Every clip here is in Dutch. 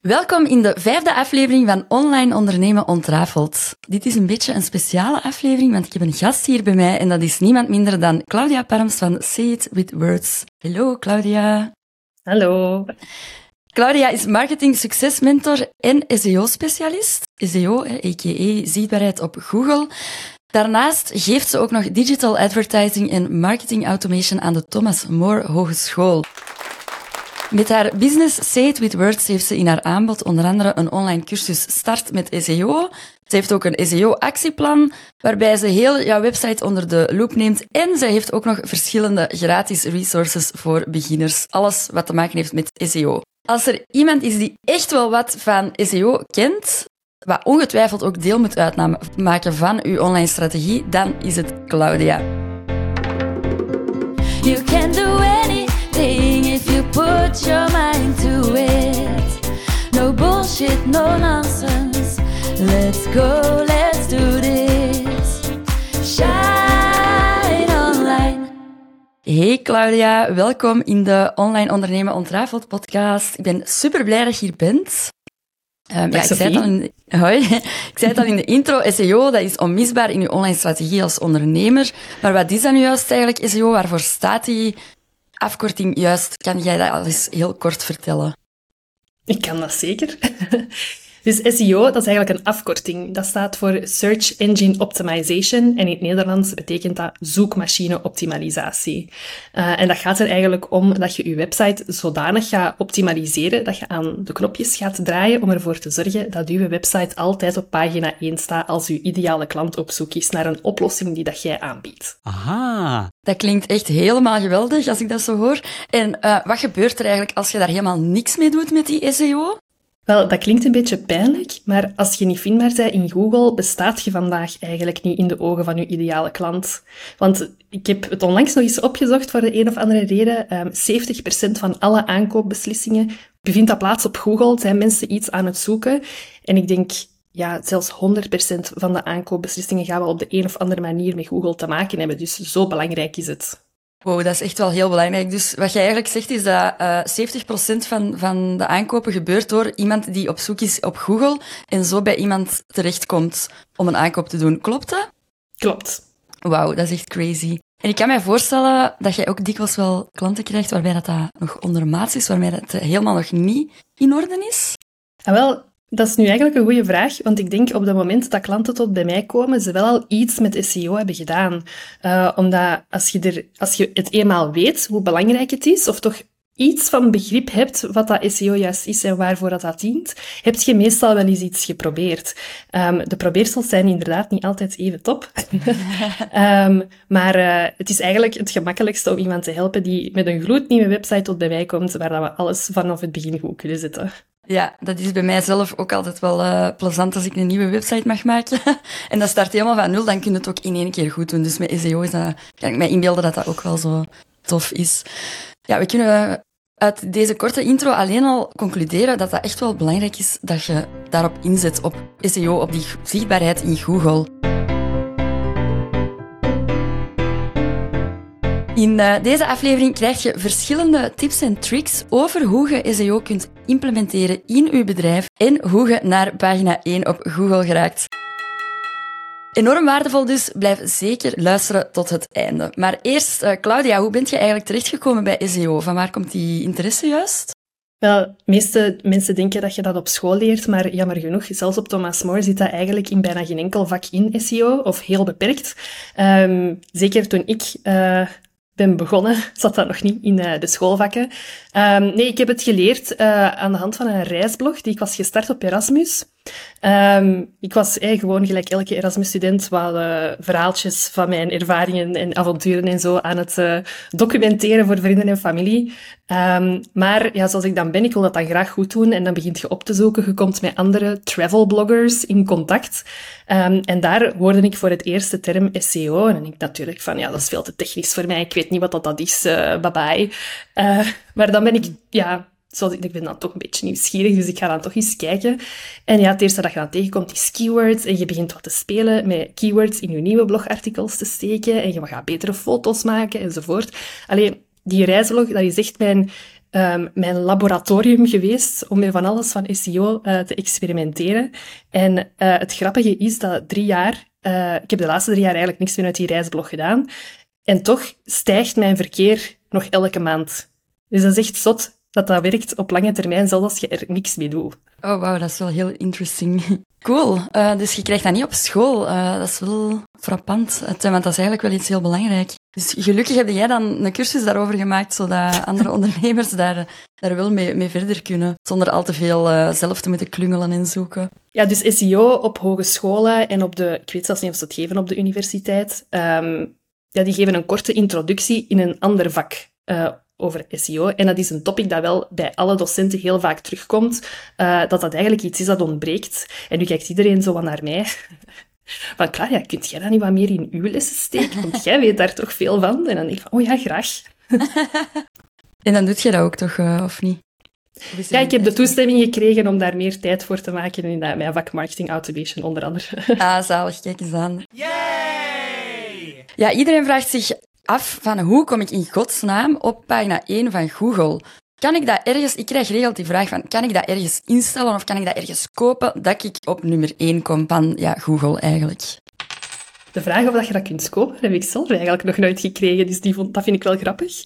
Welkom in de vijfde aflevering van Online Ondernemen Ontrafeld. Dit is een beetje een speciale aflevering, want ik heb een gast hier bij mij en dat is niemand minder dan Claudia Parms van Say It With Words. Hallo Claudia. Hallo. Claudia is marketing succesmentor en SEO-specialist. SEO, a.k.a. zichtbaarheid op Google. Daarnaast geeft ze ook nog digital advertising en marketing automation aan de Thomas More Hogeschool. Met haar business Say It With Words heeft ze in haar aanbod onder andere een online cursus Start met SEO. Ze heeft ook een SEO-actieplan, waarbij ze heel jouw website onder de loep neemt. En ze heeft ook nog verschillende gratis resources voor beginners. Alles wat te maken heeft met SEO. Als er iemand is die echt wel wat van SEO kent, wat ongetwijfeld ook deel moet uitmaken van uw online strategie, dan is het Claudia. You can do anything if you put your mind to it. No bullshit, no nonsense. Let's go, let's do this. Shine online. Hey Claudia, welkom in de Online Ondernemen Ontrafeld podcast. Ik ben super blij dat je hier bent. Um, ja, ik zei, al in, hoi. ik zei het al in de intro, SEO dat is onmisbaar in je online strategie als ondernemer. Maar wat is dan nu juist eigenlijk SEO? Waarvoor staat die afkorting juist? Kan jij dat al eens heel kort vertellen? Ik kan dat zeker. Dus SEO, dat is eigenlijk een afkorting. Dat staat voor Search Engine Optimization en in het Nederlands betekent dat zoekmachine-optimalisatie. Uh, en dat gaat er eigenlijk om dat je je website zodanig gaat optimaliseren dat je aan de knopjes gaat draaien om ervoor te zorgen dat je website altijd op pagina 1 staat als je ideale klant op zoek is naar een oplossing die dat jij aanbiedt. Aha. Dat klinkt echt helemaal geweldig als ik dat zo hoor. En uh, wat gebeurt er eigenlijk als je daar helemaal niks mee doet met die SEO? Wel, dat klinkt een beetje pijnlijk, maar als je niet vindbaar bent in Google, bestaat je vandaag eigenlijk niet in de ogen van je ideale klant. Want ik heb het onlangs nog eens opgezocht voor de een of andere reden. 70% ehm, van alle aankoopbeslissingen bevindt dat plaats op Google. Zijn mensen iets aan het zoeken? En ik denk, ja, zelfs 100% van de aankoopbeslissingen gaan wel op de een of andere manier met Google te maken hebben. Dus zo belangrijk is het. Wow, dat is echt wel heel belangrijk. Dus wat jij eigenlijk zegt is dat uh, eh, 70% van, van de aankopen gebeurt door iemand die op zoek is op Google en zo bij iemand terechtkomt om een aankoop te doen. Klopt dat? Klopt. Wauw, dat is echt crazy. En ik kan mij voorstellen dat jij ook dikwijls wel klanten krijgt waarbij dat, dat nog ondermaats is, waarbij dat helemaal nog niet in orde is. En ah, wel, dat is nu eigenlijk een goede vraag, want ik denk op het moment dat klanten tot bij mij komen, ze wel al iets met SEO hebben gedaan. Uh, omdat als je, er, als je het eenmaal weet hoe belangrijk het is, of toch iets van begrip hebt wat dat SEO juist is en waarvoor dat, dat dient, heb je meestal wel eens iets geprobeerd. Um, de probeersels zijn inderdaad niet altijd even top. um, maar uh, het is eigenlijk het gemakkelijkste om iemand te helpen die met een gloednieuwe website tot bij mij komt, waar dat we alles vanaf het begin goed kunnen zetten. Ja, dat is bij mij zelf ook altijd wel uh, plezant als ik een nieuwe website mag maken. en dat start helemaal van nul, dan kun je het ook in één keer goed doen. Dus met SEO is dat, kan ik mij inbeelden dat dat ook wel zo tof is. Ja, we kunnen uit deze korte intro alleen al concluderen dat dat echt wel belangrijk is dat je daarop inzet, op SEO, op die zichtbaarheid in Google. In uh, deze aflevering krijg je verschillende tips en tricks over hoe je SEO kunt implementeren in uw bedrijf en hoe je naar pagina 1 op Google geraakt. Enorm waardevol dus. Blijf zeker luisteren tot het einde. Maar eerst, uh, Claudia, hoe bent je eigenlijk terechtgekomen bij SEO? Van waar komt die interesse juist? Wel, de meeste mensen denken dat je dat op school leert, maar jammer genoeg, zelfs op Thomas More zit dat eigenlijk in bijna geen enkel vak in SEO, of heel beperkt. Um, zeker toen ik uh, ben begonnen, zat dat nog niet in uh, de schoolvakken. Um, nee, ik heb het geleerd uh, aan de hand van een reisblog die ik was gestart op Erasmus. Um, ik was eh, gewoon gelijk elke Erasmus-student wat uh, verhaaltjes van mijn ervaringen en avonturen en zo aan het uh, documenteren voor vrienden en familie. Um, maar ja, zoals ik dan ben, ik wil dat dan graag goed doen en dan begint je op te zoeken. Je komt met andere travel-bloggers in contact. Um, en daar hoorde ik voor het eerst de term SEO. En ik natuurlijk van, ja, dat is veel te technisch voor mij. Ik weet niet wat dat, dat is, uh, bye bye. maar dan ben ik, ja, zoals ik, ik ben dan toch een beetje nieuwsgierig, dus ik ga dan toch eens kijken. En ja, het eerste dat je dan tegenkomt is keywords. En je begint wat te spelen met keywords in je nieuwe blogartikels te steken. En je gaat betere foto's maken enzovoort. Alleen, die reislog, dat is echt mijn ehm, mijn laboratorium geweest om met van alles van SEO uh, te experimenteren. En uh, het grappige is dat drie jaar, uh, ik heb de laatste drie jaar eigenlijk niks meer uit die reisblog gedaan. En toch stijgt mijn verkeer nog elke maand. Dus dat is echt zot dat dat werkt op lange termijn, zelfs als je er niks mee doet. Oh, wauw, dat is wel heel interesting. Cool. Uh, dus je krijgt dat niet op school. Uh, dat is wel frappant, want dat is eigenlijk wel iets heel belangrijk. Dus gelukkig heb jij dan een cursus daarover gemaakt, zodat andere ondernemers daar, daar wel mee, mee verder kunnen, zonder al te veel uh, zelf te moeten klungelen en zoeken. Ja, dus SEO op hogescholen en op de, ik weet zelfs niet of ze het geven op de universiteit, um, ja, die geven een korte introductie in een ander vak over SEO. En dat is een topic dat wel bij alle docenten heel vaak terugkomt, uh, dat dat eigenlijk iets is dat ontbreekt. En nu kijkt iedereen zo wat naar mij. Van, klaar, ja, kunt jij dat niet wat meer in uw lessen steken? Want jij weet daar toch veel van? En dan denk ik van, oh ja, graag. en dan doet je dat ook toch, uh, of niet? ja, ik heb de toestemming gekregen om daar meer tijd voor te maken in mijn vak marketing automation, onder andere. ah, zalig. Kijk eens aan. Yay! Ja, iedereen vraagt zich af van hoe kom ik in godsnaam op pagina 1 van Google? Kan ik dat ergens, ik krijg regeld die vraag van, kan ik dat ergens instellen of kan ik dat ergens kopen dat ik op nummer 1 kom van ja, Google eigenlijk? De vraag of dat je dat kunt kopen, heb ik zelf eigenlijk nog nooit gekregen, dus die vond, dat vind ik wel grappig.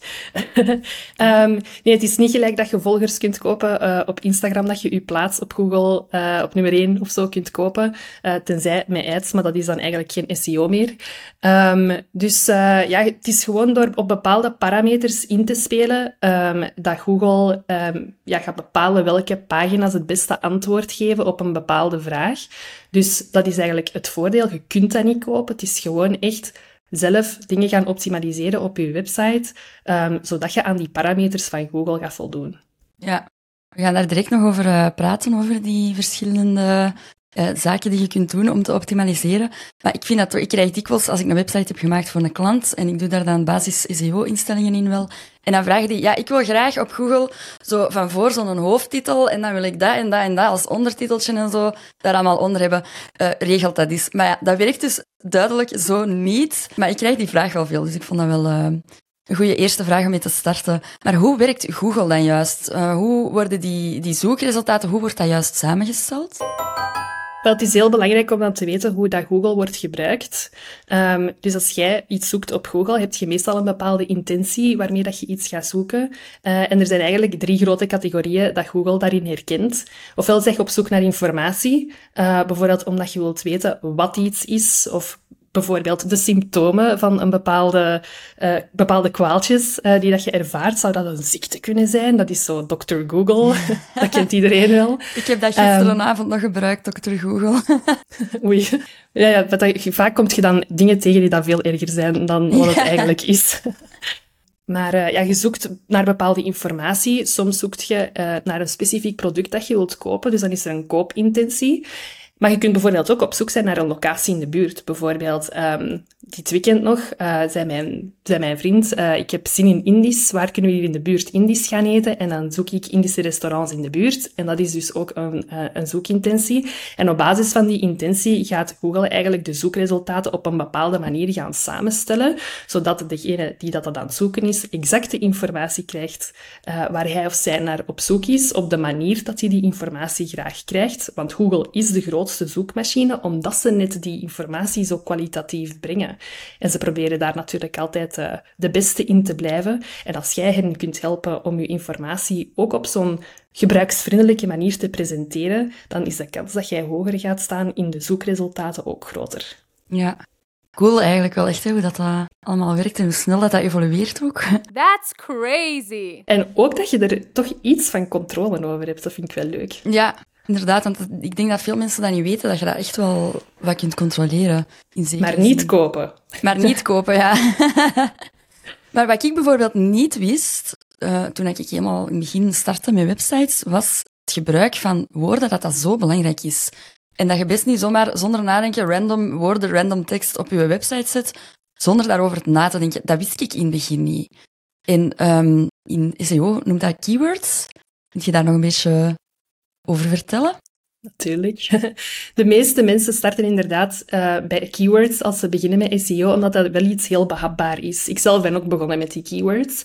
um, nee, het is niet gelijk dat je volgers kunt kopen uh, op Instagram, dat je je plaats op Google uh, op nummer 1 of zo kunt kopen, uh, tenzij met ads, maar dat is dan eigenlijk geen SEO meer. Um, dus ja, het is gewoon door op bepaalde parameters in te spelen um, dat Google ja, gaat bepalen welke pagina's het beste antwoord geven op een bepaalde vraag. Dus dat is eigenlijk het voordeel. Je kunt dat niet kopen. Het is gewoon echt zelf dingen gaan optimaliseren op je website, um, zodat je aan die parameters van Google gaat voldoen. Ja, we gaan daar direct nog over uh, praten, over die verschillende uh, zaken die je kunt doen om te optimaliseren. Maar ik vind dat ik krijg dikwijls, als ik een website heb gemaakt voor een klant en ik doe daar dan basis SEO-instellingen in wel, en dan vragen die, ja, ik wil graag op Google zo van voor zo'n hoofdtitel en dan wil ik dat en dat en dat als ondertiteltje en zo daar allemaal onder hebben. Uh, regelt dat is. Maar ja, dat werkt dus duidelijk zo niet. Maar ik krijg die vraag wel veel, dus ik vond dat wel uh, een goede eerste vraag om mee te starten. Maar hoe werkt Google dan juist? Hoe worden die, die zoekresultaten, hoe wordt dat juist samengesteld? Het is heel belangrijk om dan te weten hoe dat Google wordt gebruikt. Um, dus als jij iets zoekt op Google, heb je meestal een bepaalde intentie waarmee dat je iets gaat zoeken. Uh, en er zijn eigenlijk drie grote categorieën dat Google daarin herkent. Ofwel zeg je op zoek naar informatie, uh, bijvoorbeeld omdat je wilt weten wat iets is, of bijvoorbeeld de symptomen van een bepaalde, uh, bepaalde kwaaltjes uh, die dat je ervaart, zou dat een ziekte kunnen zijn. Dat is zo Dr. Google. dat kent iedereen wel. Ik heb dat gisterenavond um, nog gebruikt, Dr. Google. Oei. Ja, ja dat, vaak kom je dan dingen tegen die dan veel erger zijn dan wat het eigenlijk is. Maar uh, ja, je zoekt naar bepaalde informatie. Soms zoekt je naar een specifiek product dat je wilt kopen, dus dan is er een koopintentie. Maar je kunt bijvoorbeeld ook op zoek zijn naar een locatie in de buurt. Bijvoorbeeld, um, dit weekend nog, uh, zei, mijn, zei mijn vriend, uh, ik heb zin in Indisch, waar kunnen we hier in de buurt Indisch gaan eten? En dan zoek ik Indische restaurants in de buurt. En dat is dus ook een, uh, een zoekintentie. En op basis van die intentie gaat Google eigenlijk de zoekresultaten op een bepaalde manier gaan samenstellen, zodat degene die dat aan het zoeken is, exacte informatie krijgt waar hij of zij naar op zoek is, op de manier dat hij die informatie graag krijgt. Want Google is de grootste zoekmachine, omdat ze net die informatie zo kwalitatief brengen. En ze proberen daar natuurlijk altijd uh, de beste in te blijven. En als jij hen kunt helpen om je informatie ook op zo'n gebruiksvriendelijke manier te presenteren, dan is de kans dat jij hoger gaat staan in de zoekresultaten ook groter. Ja, cool eigenlijk wel echt, hè, hoe dat, dat allemaal werkt en hoe snel dat, dat evolueert ook. That's crazy! En ook dat je er toch iets van controle over hebt, dat vind ik wel leuk. Ja, Inderdaad, want ik denk dat veel mensen dat niet weten, dat je dat echt wel wat kunt controleren. In maar niet kopen. Maar niet kopen, ja. maar wat ik bijvoorbeeld niet wist, uh, toen ik helemaal in het begin startte met websites, was het gebruik van woorden, dat dat zo belangrijk is. En dat je best niet zomaar zonder nadenken random woorden, random tekst op je website zet, zonder daarover na te denken. Dat wist ik in het begin niet. En um, in SEO noemt dat keywords. Vind je daar nog een beetje over vertellen? Natuurlijk. De meeste mensen starten inderdaad uh, bij keywords als ze beginnen met SEO, omdat dat wel iets heel behapbaar is. Ik zelf ben ook begonnen met die keywords.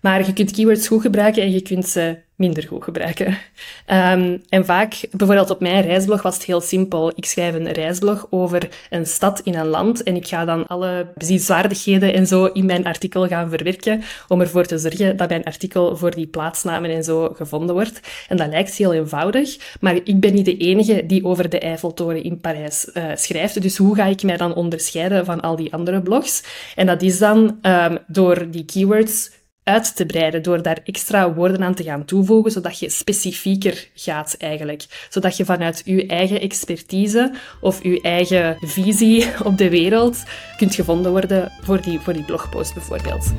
Maar je kunt keywords goed gebruiken en je kunt ze minder goed gebruiken. Um, en vaak, bijvoorbeeld op mijn reisblog was het heel simpel. Ik schrijf een reisblog over een stad in een land en ik ga dan alle bezienswaardigheden en zo in mijn artikel gaan verwerken om ervoor te zorgen dat mijn artikel voor die plaatsnamen en zo gevonden wordt. En dat lijkt heel eenvoudig, maar ik ben niet de enige die over de Eiffeltoren in Parijs uh, schrijft. Dus hoe ga ik mij dan onderscheiden van al die andere blogs? En dat is dan um, door die keywords uit te breiden door daar extra woorden aan te gaan toevoegen, zodat je specifieker gaat eigenlijk. Zodat je vanuit je eigen expertise of je eigen visie op de wereld kunt gevonden worden voor die, voor die blogpost bijvoorbeeld.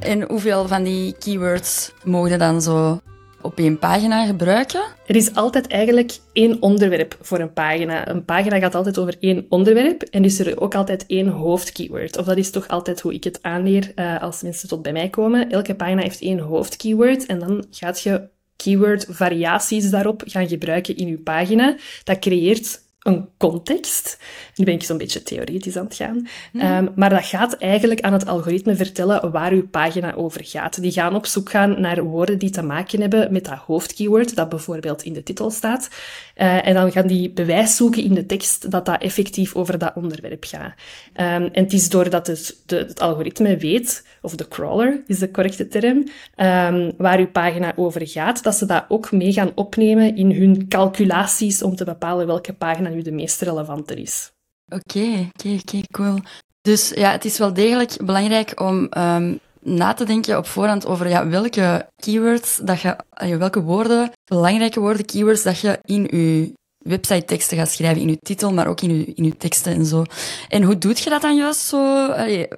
En hoeveel van die keywords mogen dan zo op één pagina gebruiken? Er is altijd eigenlijk één onderwerp voor een pagina. Een pagina gaat altijd over één onderwerp en dus er ook altijd één hoofdkeyword. Of dat is toch altijd hoe ik het aanleer uh, als mensen tot bij mij komen. Elke pagina heeft één hoofdkeyword en dan gaat je keyword variaties daarop gaan gebruiken in je pagina. Dat creëert een context. Nu ben ik zo'n beetje theoretisch aan het gaan. Um, maar dat gaat eigenlijk aan het algoritme vertellen waar uw pagina over gaat. Die gaan op zoek gaan naar woorden die te maken hebben met dat hoofdkeyword, dat bijvoorbeeld in de titel staat. Uh, en dan gaan die bewijs zoeken in de tekst dat dat effectief over dat onderwerp gaat. Um, en het is doordat het, de, het algoritme weet, of de crawler is de correcte term, um, waar uw pagina over gaat, dat ze dat ook mee gaan opnemen in hun calculaties om te bepalen welke pagina nu de meest relevante is. Oké, oké, cool. Dus ja, het is wel degelijk belangrijk om um, na te denken op voorhand over ja, welke keywords, dat je, welke woorden, belangrijke woorden, keywords, dat je in je website teksten gaat schrijven, in je titel, maar ook in je, in je teksten en zo. En hoe doet je dat dan juist zo?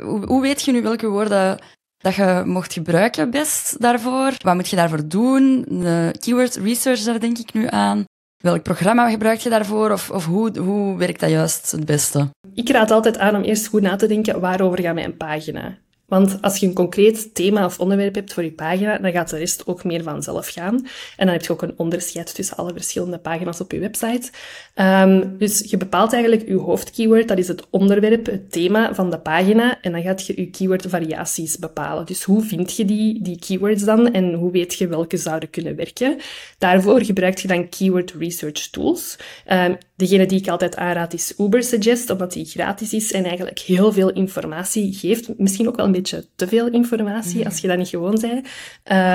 hoe, hoe weet je nu welke woorden dat je mocht gebruiken best daarvoor? Wat moet je daarvoor doen? De keyword research, daar denk ik nu aan. Welk programma gebruik je daarvoor? Of, of hoe, hoe werkt dat juist het beste? Ik raad altijd aan om eerst goed na te denken waarover gaat mijn pagina. Want als je een concreet thema of onderwerp hebt voor je pagina, dan gaat de rest ook meer vanzelf gaan. En dan heb je ook een onderscheid tussen alle verschillende pagina's op je website. Um, dus je bepaalt eigenlijk je hoofdkeyword, dat is het onderwerp, het thema van de pagina. En dan gaat je je keywordvariaties bepalen. Dus hoe vind je die, die keywords dan en hoe weet je welke zouden kunnen werken? Daarvoor gebruik je dan keyword research tools. Um, Degene die ik altijd aanraad is Ubersuggest, omdat die gratis is en eigenlijk heel veel informatie geeft. Misschien ook wel een beetje te veel informatie, als je dat niet gewoon bent.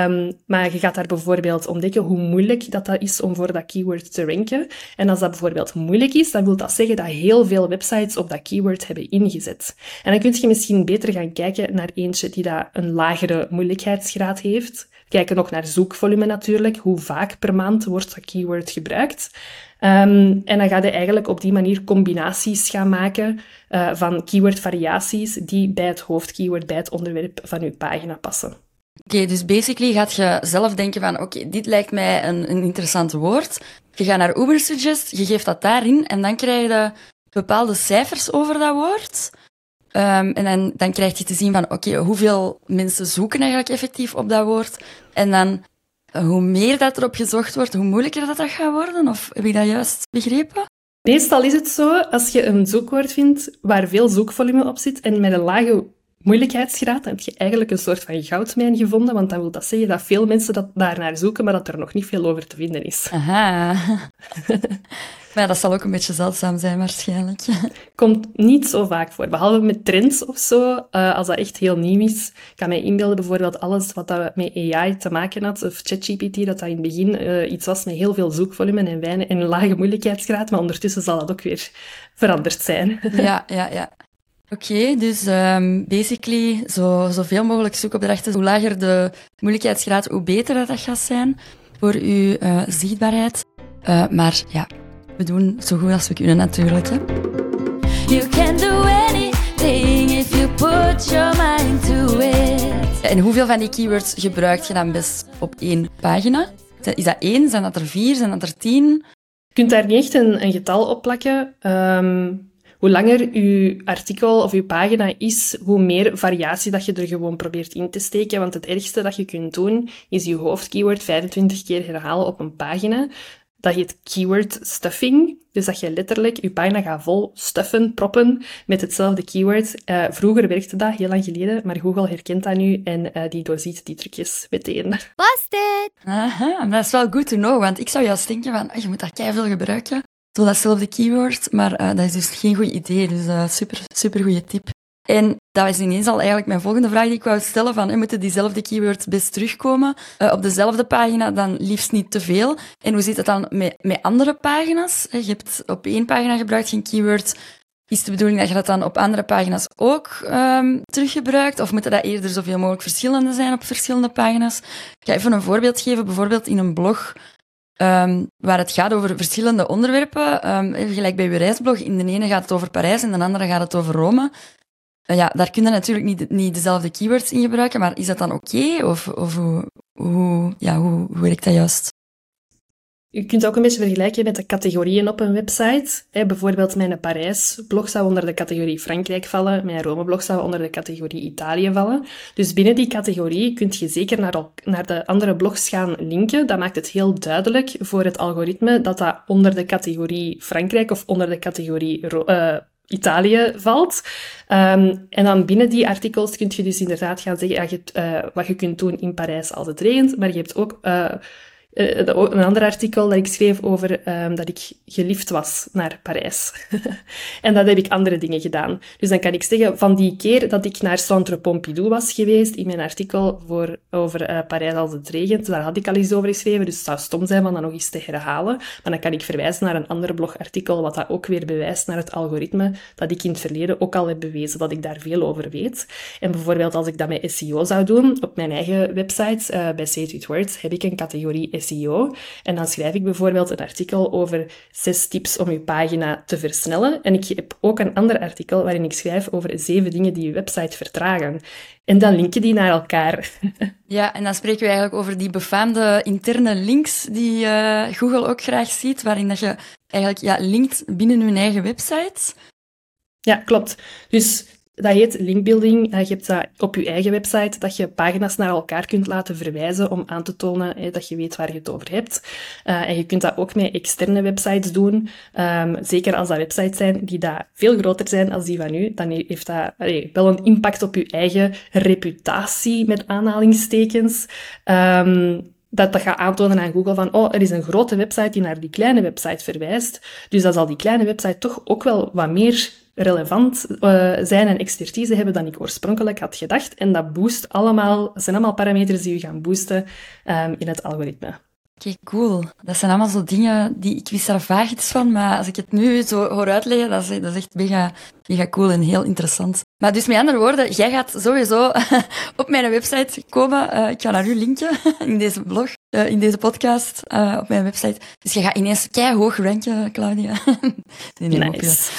Um, maar je gaat daar bijvoorbeeld ontdekken hoe moeilijk dat, dat is om voor dat keyword te ranken. En als dat bijvoorbeeld moeilijk is, dan wil dat zeggen dat heel veel websites op dat keyword hebben ingezet. En dan kun je misschien beter gaan kijken naar eentje die dat een lagere moeilijkheidsgraad heeft. Kijken nog naar zoekvolume natuurlijk. Hoe vaak per maand wordt dat keyword gebruikt? Um, en dan ga je eigenlijk op die manier combinaties gaan maken uh, van keywordvariaties die bij het hoofdkeyword, bij het onderwerp van je pagina passen. Oké, dus basically gaat je zelf denken van, oké, dit lijkt mij een, een interessant woord. Je gaat naar Ubersuggest, je geeft dat daarin en dan krijg je bepaalde cijfers over dat woord. Um, en dan, dan krijg je te zien van, oké, hoeveel mensen zoeken eigenlijk effectief op dat woord. En dan hoe meer dat erop gezocht wordt, hoe moeilijker dat, dat gaat worden? Of heb ik dat juist begrepen? Meestal is het zo, als je een zoekwoord vindt waar veel zoekvolume op zit en met een lage moeilijkheidsgraad, dan heb je eigenlijk een soort van goudmijn gevonden, want dan wil dat zeggen dat veel mensen dat daarnaar zoeken, maar dat er nog niet veel over te vinden is. Aha. maar dat zal ook een beetje zeldzaam zijn waarschijnlijk. Komt niet zo vaak voor, behalve met trends of zo, uh, als dat echt heel nieuw is. Ik kan mij inbeelden bijvoorbeeld alles wat dat met AI te maken had, of ChatGPT, dat dat in het begin uh, iets was met heel veel zoekvolume en weinig en een lage moeilijkheidsgraad, maar ondertussen zal dat ook weer veranderd zijn. ja, ja, ja. Oké, okay, dus um, basically zo, zoveel mogelijk zoekopdrachten. Hoe lager de moeilijkheidsgraad, hoe beter dat, dat gaat zijn voor uw uh, zichtbaarheid. Uh, maar ja, we doen zo goed als we kunnen natuurlijk. Hè. You can do anything if you put your mind to it. En hoeveel van die keywords gebruik je dan best op één pagina? Is dat één? Zijn dat er vier? Zijn dat er tien? Je kunt daar niet echt een, een getal op plakken. Um, hoe langer uw artikel of uw pagina is, hoe meer variatie dat je er gewoon probeert in te steken. Want het ergste dat je kunt doen, is je hoofdkeyword 25 keer herhalen op een pagina. Dat heet keyword stuffing. Dus dat je letterlijk je pagina gaat vol stuffen, proppen met hetzelfde keyword. Uh, vroeger werkte dat, heel lang geleden, maar Google herkent dat nu en uh, die doorziet die trucjes meteen. Busted! Aha, dat is wel good to know, want ik zou juist denken van, oh, je moet dat veel gebruiken, zo datzelfde keyword, maar uh, dat is dus geen goed idee. Dus super, super goede tip. En dat was ineens al eigenlijk mijn volgende vraag die ik wou stellen. Van, moeten diezelfde keywords best terugkomen uh, op dezelfde pagina? Dan liefst niet te veel. En hoe zit het dan met, met andere pagina's? Je hebt op één pagina gebruikt geen keyword. Is de bedoeling dat je dat dan op andere pagina's ook um, teruggebruikt? Of moeten dat eerder zoveel mogelijk verschillende zijn op verschillende pagina's? Ik ga even een voorbeeld geven. Bijvoorbeeld in een blog um, waar het gaat over verschillende onderwerpen. Um, gelijk bij uw reisblog. In de ene gaat het over Parijs, in de andere gaat het over Rome. Eh, ja, daar kun je natuurlijk niet, niet dezelfde keywords in gebruiken, maar is dat dan oké? Of, of hoe, ja, hoe, hoe werkt dat juist? Je kunt ook een beetje vergelijken met de categorieën op een website. bijvoorbeeld mijn Parijs-blog zou onder de categorie Frankrijk vallen, mijn Rome-blog zou onder de categorie Italië vallen. Dus binnen die categorie kun je zeker naar, naar de andere blogs gaan linken. Dat maakt het heel duidelijk voor het algoritme dat dat onder de categorie Frankrijk of onder de categorie uh, Italië valt. Um, en dan binnen die artikels kun je dus inderdaad gaan zeggen ja, je, uh, wat je kunt doen in Parijs als het regent, maar je hebt ook uh, uh, een ander artikel dat ik schreef over um, dat ik geliefd was naar Parijs. en dat heb ik andere dingen gedaan. Dus dan kan ik zeggen, van die keer dat ik naar Centre Pompidou was geweest, in mijn artikel voor, over uh, Parijs als het regent, daar had ik al iets over geschreven, dus het zou stom zijn om dat nog eens te herhalen. Maar dan kan ik verwijzen naar een ander blogartikel, wat dat ook weer bewijst naar het algoritme dat ik in het verleden ook al heb bewezen dat ik daar veel over weet. En bijvoorbeeld als ik dat met SEO zou doen, op mijn eigen website, uh, bij Say It Words, heb ik een categorie SEO. En dan schrijf ik bijvoorbeeld een artikel over zes tips om je pagina te versnellen. En ik heb ook een ander artikel waarin ik schrijf over zeven dingen die je website vertragen. En dan linken die naar elkaar. Ja, en dan spreken we eigenlijk over die befaamde interne links die uh, Google ook graag ziet, waarin dat je eigenlijk ja, linkt binnen hun eigen website. Ja, klopt. Dus dat heet linkbuilding. Je hebt dat op je eigen website, dat je pagina's naar elkaar kunt laten verwijzen om aan te tonen dat je weet waar je het over hebt. Uh, en je kunt dat ook met externe websites doen. Um, zeker als dat websites zijn die dat veel groter zijn dan die van u, dan heeft dat wel een impact op je eigen reputatie, met aanhalingstekens. Um, dat dat gaat aantonen aan Google van, oh, er is een grote website die naar die kleine website verwijst. Dus dan zal die kleine website toch ook wel wat meer relevant uh, zijn en expertise hebben dan ik oorspronkelijk had gedacht. En dat boost allemaal, zijn allemaal parameters die u gaan boosten um, in het algoritme. Oké, cool. Dat zijn allemaal zo dingen die ik wist er vaag iets van, maar als ik het nu zo hoor uitleggen, dat is, dat is echt mega, mega cool en heel interessant. Maar dus met andere woorden, jij gaat sowieso op mijn website komen. Uh, ik ga naar u linken in deze blog, uh, in deze podcast, uh, op mijn website. Dus je gaat ineens kei hoog ranken, Claudia. nee, nee, nice.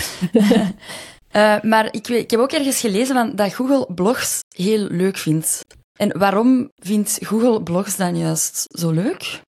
maar ik, ik heb ook ergens gelezen van dat Google blogs heel leuk vindt. En waarom vindt Google blogs dan juist zo leuk?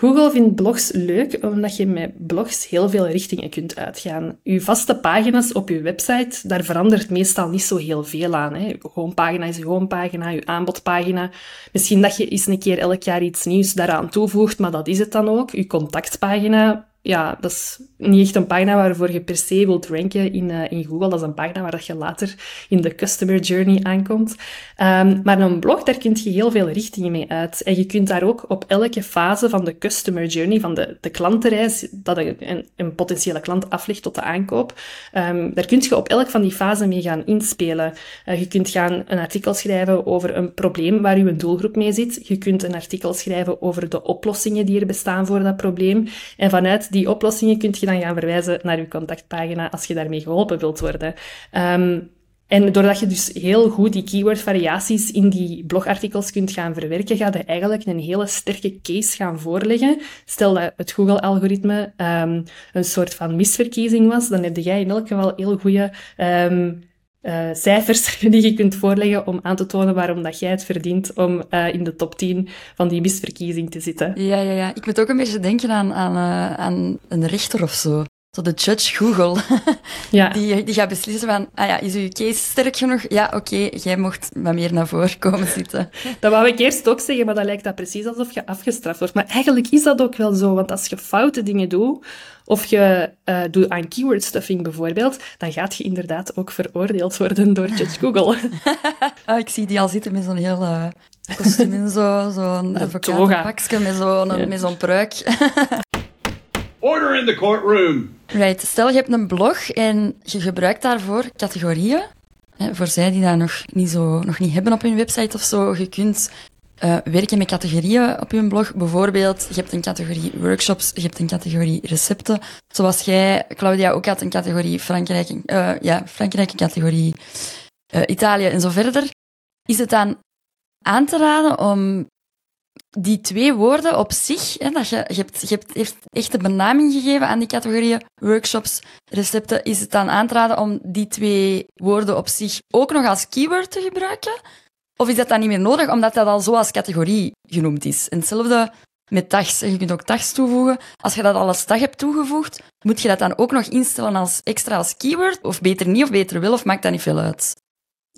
Google vindt blogs leuk omdat je met blogs heel veel richtingen kunt uitgaan. Je vaste pagina's op je website, daar verandert meestal niet zo heel veel aan. Hè. Je homepagina is je homepagina, je aanbodpagina. Misschien dat je eens een keer elk jaar iets nieuws daaraan toevoegt, maar dat is het dan ook. Je contactpagina ja, dat is niet echt een pagina waarvoor je per se wilt ranken in, uh, in Google. Dat is een pagina waar dat je later in de customer journey aankomt. Um, maar een blog, daar kun je heel veel richtingen mee uit. En je kunt daar ook op elke fase van de customer journey, van de, de klantenreis, dat een, een potentiële klant aflegt tot de aankoop, um, daar kun je op elk van die fasen mee gaan inspelen. Uh, je kunt gaan een artikel schrijven over een probleem waar je doelgroep mee zit. Je kunt een artikel schrijven over de oplossingen die er bestaan voor dat probleem. En vanuit die oplossingen kun je dan gaan verwijzen naar je contactpagina als je daarmee geholpen wilt worden. Um, en doordat je dus heel goed die keyword-variaties in die blogartikels kunt gaan verwerken, ga je eigenlijk een hele sterke case gaan voorleggen. Stel dat het Google-algoritme um, een soort van misverkiezing was, dan heb jij in elk geval heel goede um, uh, cijfers die je kunt voorleggen om aan te tonen waarom dat jij het verdient om uh, in de top 10 van die misverkiezing te zitten. Ja, ja, ja. Ik moet ook een beetje denken aan, aan, uh, aan een rechter of zo. Zo de judge Google. Ja. Die, die gaat beslissen van, ah ja, is uw case sterk genoeg? Ja, oké, jij mocht wat meer naar voren komen zitten. Dat wou ik eerst ook zeggen, maar dat lijkt dat precies alsof je afgestraft wordt. Maar eigenlijk is dat ook wel zo, want als je foute dingen doet, of je uh, doet aan keyword stuffing bijvoorbeeld, dan gaat je inderdaad ook veroordeeld worden door Judge Google. ah, ik zie die al zitten met zo'n heel uh, kostuum en zo, zo'n pakje met zo'n ja. met zo'n pruik. Order in the courtroom. Right. Stel, je hebt een blog en je gebruikt daarvoor categorieën. Hè, voor zij die dat nog niet, zo, nog niet hebben op hun website of zo, je kunt uh, werken met categorieën op je blog. Bijvoorbeeld, je hebt een categorie workshops, je hebt een categorie recepten. Zoals jij, Claudia, ook had een categorie Frankrijk, uh, ja, Frankrijk, een categorie uh, Italië en zo verder. Is het dan aan te raden om die twee woorden op zich, dat je, je, hebt, je hebt echt de benaming gegeven aan die categorieën, workshops, recepten, is het dan aan te raden om die twee woorden op zich ook nog als keyword te gebruiken? Of is dat dan niet meer nodig, omdat dat al zo als categorie genoemd is? En hetzelfde met tags. Je kunt ook tags toevoegen. Als je dat al als tag hebt toegevoegd, moet je dat dan ook nog instellen als extra als keyword? Of beter niet, of beter wel, of maakt dat niet veel uit?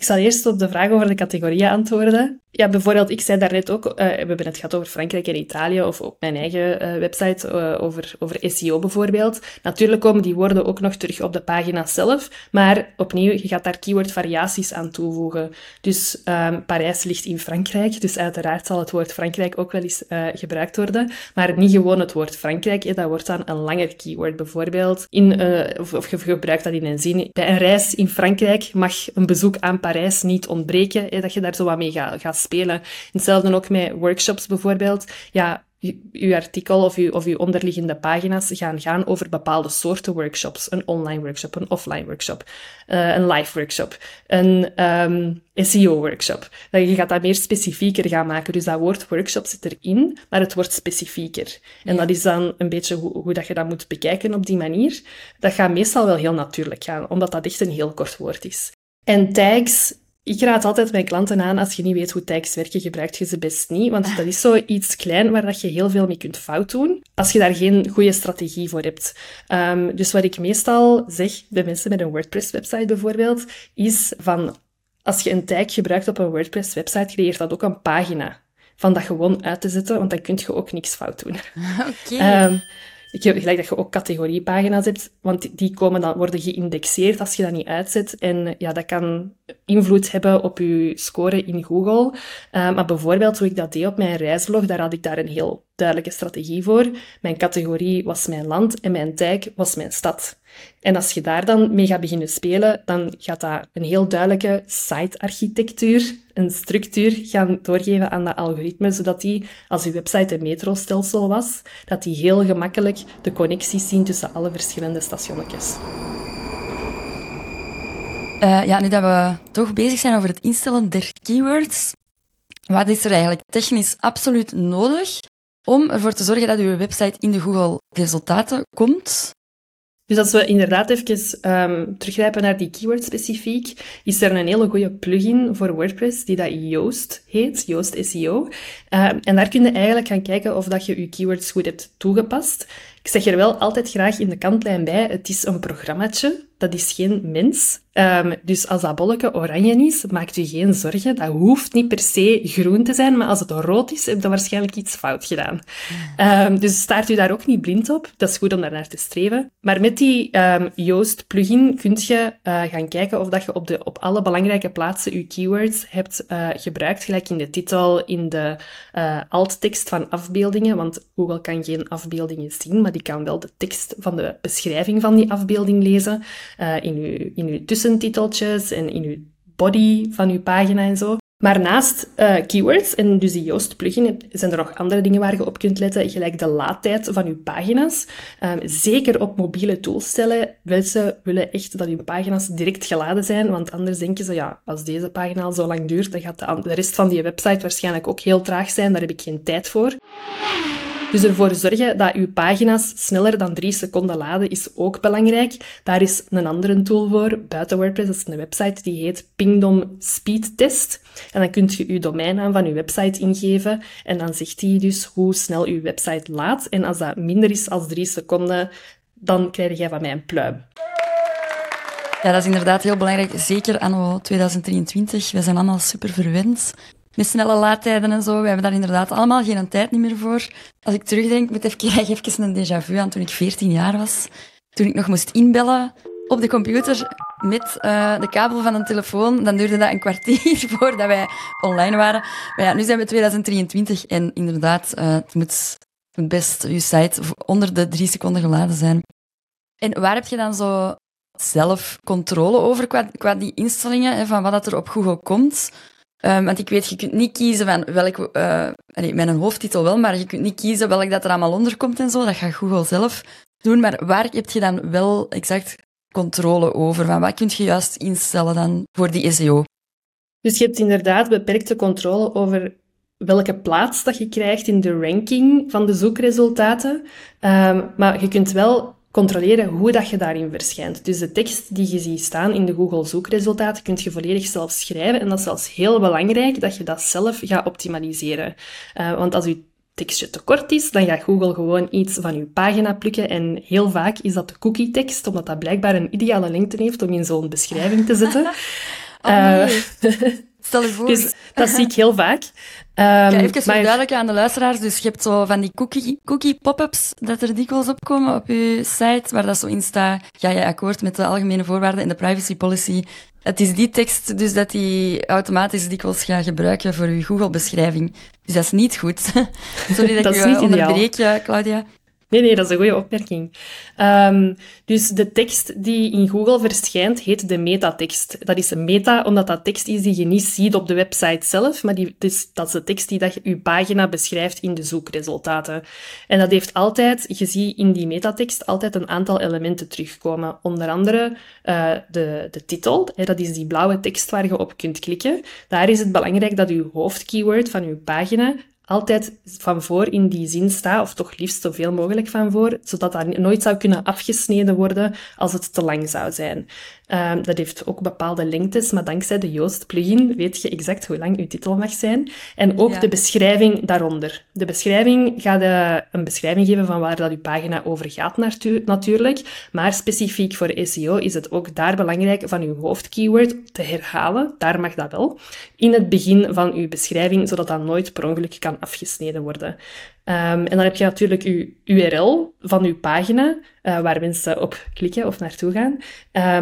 Ik zal eerst op de vraag over de categorieën antwoorden. Ja, bijvoorbeeld, ik zei daarnet ook, uh, we hebben het gehad over Frankrijk en Italië, of op mijn eigen uh, website uh, over, over SEO bijvoorbeeld. Natuurlijk komen die woorden ook nog terug op de pagina zelf, maar opnieuw, je gaat daar keywordvariaties aan toevoegen. Dus um, Parijs ligt in Frankrijk, dus uiteraard zal het woord Frankrijk ook wel eens gebruikt worden, maar niet gewoon het woord Frankrijk, dat wordt dan een langer keyword. Bijvoorbeeld, in, of, of je gebruikt dat in een zin, bij een reis in Frankrijk mag een bezoek aan niet ontbreken, dat je daar zo wat mee gaat, gaat spelen. Hetzelfde ook met workshops bijvoorbeeld. Ja, uw artikel of uw, of uw onderliggende pagina's gaan gaan over bepaalde soorten workshops. Een online workshop, een offline workshop, uh, een live workshop, een um, SEO-workshop. Je gaat dat meer specifieker gaan maken. Dus dat woord workshop zit erin, maar het wordt specifieker. En dat is dan een beetje hoe, hoe dat je dat moet bekijken op die manier. Dat gaat meestal wel heel natuurlijk gaan, omdat dat echt een heel kort woord is. En tags ik raad altijd mijn klanten aan, als je niet weet hoe tags werken, gebruik je ze best niet. Want dat is zoiets klein waar dat je heel veel mee kunt fout doen, als je daar geen goede strategie voor hebt. Um, dus wat ik meestal zeg bij mensen met een WordPress-website bijvoorbeeld, is van, als je een tag gebruikt op een WordPress-website, creëert dat ook een pagina. Van dat gewoon uit te zetten, want dan kun je ook niks fout doen. Oké. Okay. Um, ik heb gelijk dat je ook categoriepagina's hebt, want die komen dan, worden geïndexeerd als je dat niet uitzet. En ja, dat kan invloed hebben op je score in Google. Uh, maar bijvoorbeeld, hoe ik dat deed op mijn reislog, daar had ik daar een heel duidelijke strategie voor. Mijn categorie was mijn land en mijn tag was mijn stad. En als je daar dan mee gaat beginnen spelen, dan gaat dat een heel duidelijke site-architectuur, een structuur gaan doorgeven aan dat algoritme, zodat die, als je website een metrostelsel was, dat die heel gemakkelijk de connecties zien tussen alle verschillende stationnetjes. Uh, ja, nu dat we toch bezig zijn over het instellen der keywords, wat is er eigenlijk technisch absoluut nodig om ervoor te zorgen dat uw website in de Google resultaten komt? Dus als we inderdaad even um, teruggrijpen naar die keyword specifiek, is er een hele goede plugin voor WordPress die dat Yoast heet, Yoast SEO. Uh, en daar kun je eigenlijk gaan kijken of dat je je keywords goed hebt toegepast. Ik zeg er wel altijd graag in de kantlijn bij, het is een programmaatje, dat is geen mens. Um, dus als dat bolletje oranje is, maakt u geen zorgen. Dat hoeft niet per se groen te zijn, maar als het rood is, heb je waarschijnlijk iets fout gedaan. Um, dus staart u daar ook niet blind op. Dat is goed om daar naar te streven. Maar met die um, Yoast plugin kun je uh, gaan kijken of dat je op, de, op alle belangrijke plaatsen je keywords hebt uh, gebruikt, gelijk in de titel, in de uh, alttekst van afbeeldingen, want Google kan geen afbeeldingen zien, die kan wel de tekst van de beschrijving van die afbeelding lezen in uw, in uw tussentiteltjes en in uw body van uw pagina en zo. Maar naast uh, keywords en dus die Yoast plugin zijn er nog andere dingen waar je op kunt letten, gelijk de laadtijd van je pagina's. Um, zeker op mobiele toestellen. Mensen willen echt dat hun pagina's direct geladen zijn, want anders denken ze, ja, als deze pagina al zo lang duurt, dan gaat de, de rest van die website waarschijnlijk ook heel traag zijn. Daar heb ik geen tijd voor. Dus ervoor zorgen dat uw pagina's sneller dan drie seconden laden is ook belangrijk. Daar is een andere tool voor, buiten WordPress. Dat is een website die heet Pingdom Speed Test. En dan kunt je uw domeinnaam van uw website ingeven. En dan zegt hij dus hoe snel uw website laat. En als dat minder is dan drie seconden, dan krijg jij van mij een pluim. Ja, dat is inderdaad heel belangrijk. Zeker anno 2023. We zijn allemaal super verwend met snelle laadtijden en zo. We hebben daar inderdaad allemaal geen tijd meer voor. Als ik terugdenk, moet even, even een déjà vu aan toen ik 14 jaar was. Toen ik nog moest inbellen op de computer met uh, de kabel van een telefoon. Dan duurde dat een kwartier voordat wij online waren. Maar ja, nu zijn we 2023 en inderdaad, uh, het moet best je site onder de drie seconden geladen zijn. En waar heb je dan zo zelf controle over qua, qua die instellingen, hè, van wat dat er op Google komt? Um, want ik weet, je kunt niet kiezen van welk, uh, een hoofdtitel wel, maar je kunt niet kiezen welk dat er allemaal onder komt en zo. Dat gaat Google zelf doen. Maar waar heb je dan wel exact controle over? Van wat kun je juist instellen dan voor die SEO? Dus je hebt inderdaad beperkte controle over welke plaats dat je krijgt in de ranking van de zoekresultaten. Um, maar je kunt wel controleren hoe dat je daarin verschijnt. Dus de tekst die je ziet staan in de Google zoekresultaten kun je volledig zelf schrijven. En dat is zelfs heel belangrijk dat je dat zelf gaat optimaliseren. Uh, want als je tekstje te kort is, dan gaat Google gewoon iets van je pagina plukken. En heel vaak is dat de cookie-tekst, omdat dat blijkbaar een ideale lengte heeft om in zo'n beschrijving te zetten. oh, nee. uh, Stel je voor. Dus dat zie ik heel vaak. Um, ja, even maar... duidelijk aan de luisteraars. Dus je hebt zo van die cookie, cookie pop-ups dat er dikwijls opkomen op je site, waar dat zo in staat, ga je akkoord met de algemene voorwaarden en de privacy policy. Het is die tekst dus dat die automatisch dikwijls gaat gebruiken voor je Google-beschrijving. Dus dat is niet goed. Sorry dat, dat ik je onderbreek, Claudia. Nee, nee, dat is een goede opmerking. Um, dus de tekst die in Google verschijnt, heet de metatekst. Dat is een meta, omdat dat tekst is die je niet ziet op de website zelf, maar die, dus, dat is de tekst die dat je, je pagina beschrijft in de zoekresultaten. En dat heeft altijd, je ziet in die metatekst altijd een aantal elementen terugkomen. Onder andere uh, de, de titel, dat is die blauwe tekst waar je op kunt klikken. Daar is het belangrijk dat je hoofdkeyword van je pagina altijd van voor in die zin staat, of toch liefst zoveel mogelijk van voor, zodat dat nooit zou kunnen afgesneden worden als het te lang zou zijn. Um, dat heeft ook bepaalde lengtes, maar dankzij de Joost plugin weet je exact hoe lang je titel mag zijn. En ook ja. de beschrijving daaronder. De beschrijving gaat uh, een beschrijving geven van waar dat je pagina over gaat natuurlijk. Maar specifiek voor SEO is het ook daar belangrijk van je hoofdkeyword te herhalen. Daar mag dat wel. In het begin van je beschrijving, zodat dat nooit per ongeluk kan afgesneden worden. Um, en dan heb je natuurlijk je URL van je pagina, uh, waar mensen op klikken of naartoe gaan.